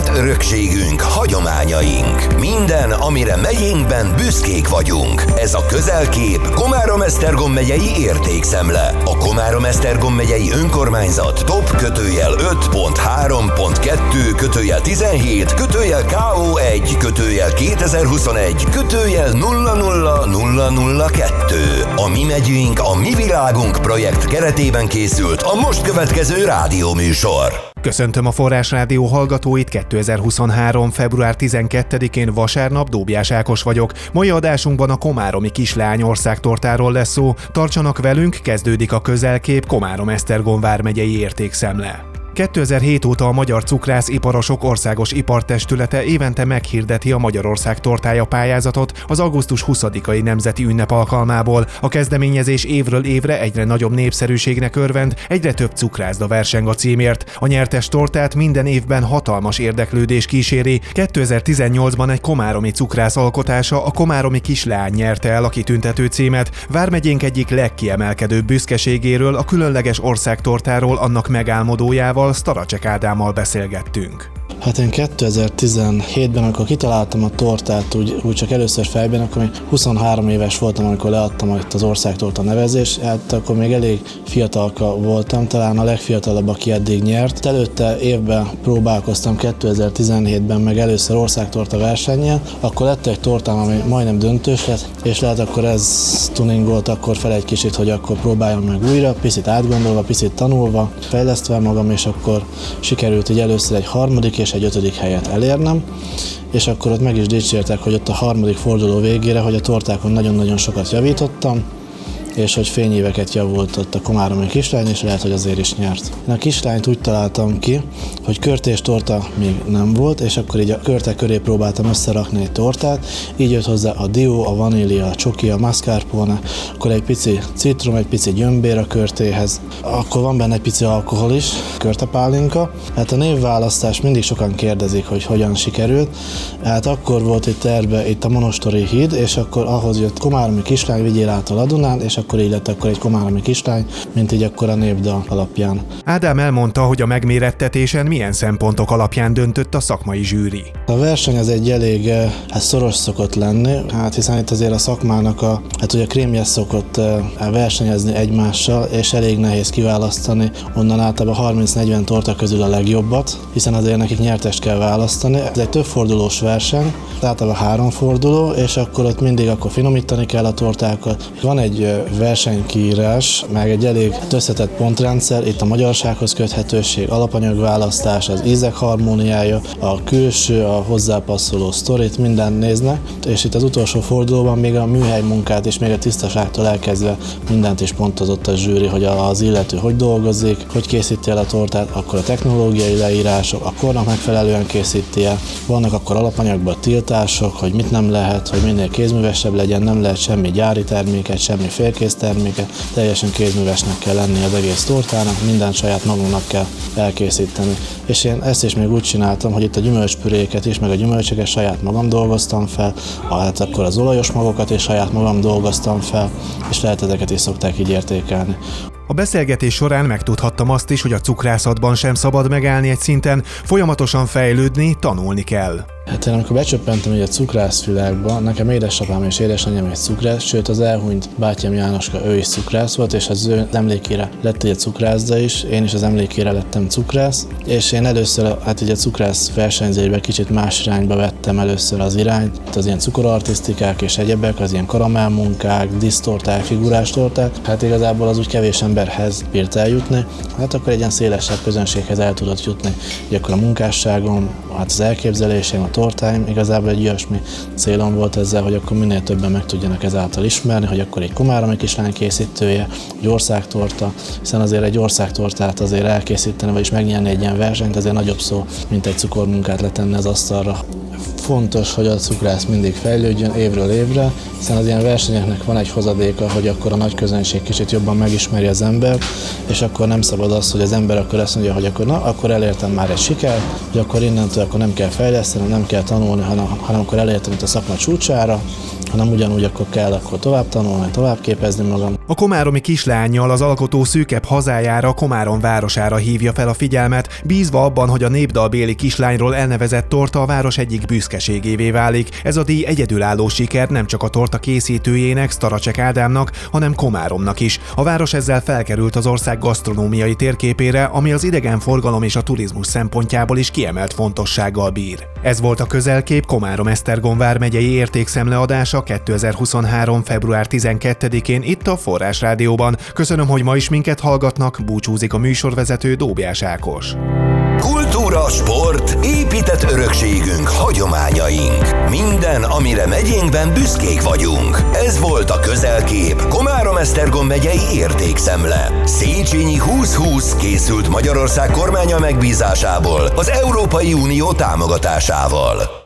Élt örökségünk, hagyományaink. Minden, amire megyénkben büszkék vagyunk. Ez a közelkép Komárom-Esztergom megyei értékszemle. A Komárom-Esztergom megyei önkormányzat top kötőjel 5.3.2 kötőjel 17 kötőjel KO1 kötőjel 2021 kötőjel 00002. A mi megyünk, a mi világunk projekt keretében készült a most következő rádióműsor. Köszöntöm a Forrás Rádió hallgatóit 2023. február 12-én vasárnap Dóbjás Ákos vagyok. Mai adásunkban a Komáromi kislány országtortáról lesz szó. Tartsanak velünk, kezdődik a közelkép Komárom-Esztergom vármegyei értékszemle. 2007 óta a Magyar Cukrász Iparosok Országos Ipartestülete évente meghirdeti a Magyarország tortája pályázatot az augusztus 20-ai nemzeti ünnep alkalmából. A kezdeményezés évről évre egyre nagyobb népszerűségnek örvend, egyre több cukrászda verseng a címért. A nyertes tortát minden évben hatalmas érdeklődés kíséri. 2018-ban egy komáromi cukrász alkotása, a komáromi kislány nyerte el a kitüntető címet. Vármegyénk egyik legkiemelkedőbb büszkeségéről, a különleges országtortáról, annak megálmodójával, Staracsek Ádámmal beszélgettünk. Hát én 2017-ben, amikor kitaláltam a tortát, úgy, úgy csak először fejben, akkor még 23 éves voltam, amikor leadtam itt az országtorta nevezés, hát akkor még elég fiatalka voltam, talán a legfiatalabb, aki eddig nyert. Előtte évben próbálkoztam 2017-ben meg először országtorta versennyel, akkor lett egy tortám, ami majdnem döntős lett, és lehet akkor ez tuningolt akkor fel egy kicsit, hogy akkor próbáljam meg újra, picit átgondolva, picit tanulva, fejlesztve magam, és akkor sikerült így először egy harmadik és egy ötödik helyet elérnem, és akkor ott meg is dicsértek, hogy ott a harmadik forduló végére, hogy a tortákon nagyon-nagyon sokat javítottam, és hogy fényéveket javult ott a komáromi kislány, és lehet, hogy azért is nyert. Én a kislányt úgy találtam ki, hogy körtés torta még nem volt, és akkor így a körte köré próbáltam összerakni egy tortát, így jött hozzá a dió, a vanília, a csoki, a mascarpone, akkor egy pici citrom, egy pici gyömbér a körtéhez, akkor van benne egy pici alkohol is, körtepálinka. Hát a névválasztás mindig sokan kérdezik, hogy hogyan sikerült. Hát akkor volt egy terve itt a Monostori híd, és akkor ahhoz jött Komáromi kislány, vigyél át a Ladunán, és akkor így lett akkor egy komáromi kislány, mint így akkor a népdal alapján. Ádám elmondta, hogy a megmérettetésen milyen szempontok alapján döntött a szakmai zsűri. A verseny az egy elég eh, hát szoros szokott lenni, hát hiszen itt azért a szakmának a, hát ugye a krémje szokott eh, versenyezni egymással, és elég nehéz kiválasztani onnan általában 30-40 torta közül a legjobbat, hiszen azért nekik nyertest kell választani. Ez egy több fordulós verseny, általában három forduló, és akkor ott mindig akkor finomítani kell a tortákat. Van egy versenykírás, meg egy elég összetett pontrendszer, itt a magyarsághoz köthetőség, alapanyagválasztás, az ízek harmóniája, a külső, a hozzápasszoló sztorit, minden néznek, és itt az utolsó fordulóban még a műhely munkát és még a tisztaságtól elkezdve mindent is pontozott a zsűri, hogy az illető hogy dolgozik, hogy készíti el a tortát, akkor a technológiai leírások, a kornak megfelelően készíti el, vannak akkor alapanyagban tiltások, hogy mit nem lehet, hogy minél kézművesebb legyen, nem lehet semmi gyári terméket, semmi félkész terméke, teljesen kézművesnek kell lenni az egész tortának, minden saját magunknak kell elkészíteni. És én ezt is még úgy csináltam, hogy itt a gyümölcspüréket is, meg a gyümölcsöket saját magam dolgoztam fel, hát akkor az olajos magokat is saját magam dolgoztam fel, és lehet ezeket is szokták így értékelni. A beszélgetés során megtudhattam azt is, hogy a cukrászatban sem szabad megállni egy szinten, folyamatosan fejlődni, tanulni kell. Hát én amikor becsöppentem egy cukrászvilágba, nekem édesapám és édesanyám egy cukrász, sőt az elhunyt bátyám Jánoska, ő is cukrász volt, és az ő emlékére lett egy cukrászda is, én is az emlékére lettem cukrász, és én először hát így a cukrász versenyzésbe kicsit más irányba vettem először az irányt, az ilyen cukorartisztikák és egyebek, az ilyen karamellmunkák, disztorták, figurástorták, hát igazából az úgy kevés emberhez bírt eljutni, hát akkor egy ilyen szélesebb közönséghez el tudott jutni. Így akkor a munkásságom, hát az elképzelésem, a tortáim, igazából egy olyasmi célom volt ezzel, hogy akkor minél többen meg tudjanak ezáltal ismerni, hogy akkor egy komáromi kislány készítője, egy országtorta, hiszen azért egy országtortát azért elkészíteni, vagyis megnyerni egy ilyen versenyt, azért nagyobb szó, mint egy cukormunkát letenni az asztalra fontos, hogy a cukrász mindig fejlődjön évről évre, hiszen az ilyen versenyeknek van egy hozadéka, hogy akkor a nagy közönség kicsit jobban megismeri az ember, és akkor nem szabad az, hogy az ember akkor azt mondja, hogy akkor na, akkor elértem már egy siker, hogy akkor innentől akkor nem kell fejleszteni, nem kell tanulni, hanem, hanem akkor elértem itt a szakma csúcsára, ha nem ugyanúgy, akkor kell akkor tovább tanulni, tovább képezni magam. A komáromi kislányjal az alkotó szűkebb hazájára, Komárom városára hívja fel a figyelmet, bízva abban, hogy a népdalbéli kislányról elnevezett torta a város egyik büszkeségévé válik. Ez a díj egyedülálló siker nem csak a torta készítőjének, Staracsek Ádámnak, hanem Komáromnak is. A város ezzel felkerült az ország gasztronómiai térképére, ami az idegenforgalom és a turizmus szempontjából is kiemelt fontossággal bír. Ez volt a közelkép Komárom Esztergom vármegyei értékszemleadása 2023. február 12-én itt a Forrás Rádióban. Köszönöm, hogy ma is minket hallgatnak, búcsúzik a műsorvezető Dóbjás Ákos. Kultúra, sport, épített örökségünk, hagyományaink. Minden, amire megyénkben büszkék vagyunk. Ez volt a közelkép Komárom-Esztergom megyei értékszemle. Széchenyi 2020 készült Magyarország kormánya megbízásából az Európai Unió támogatásával.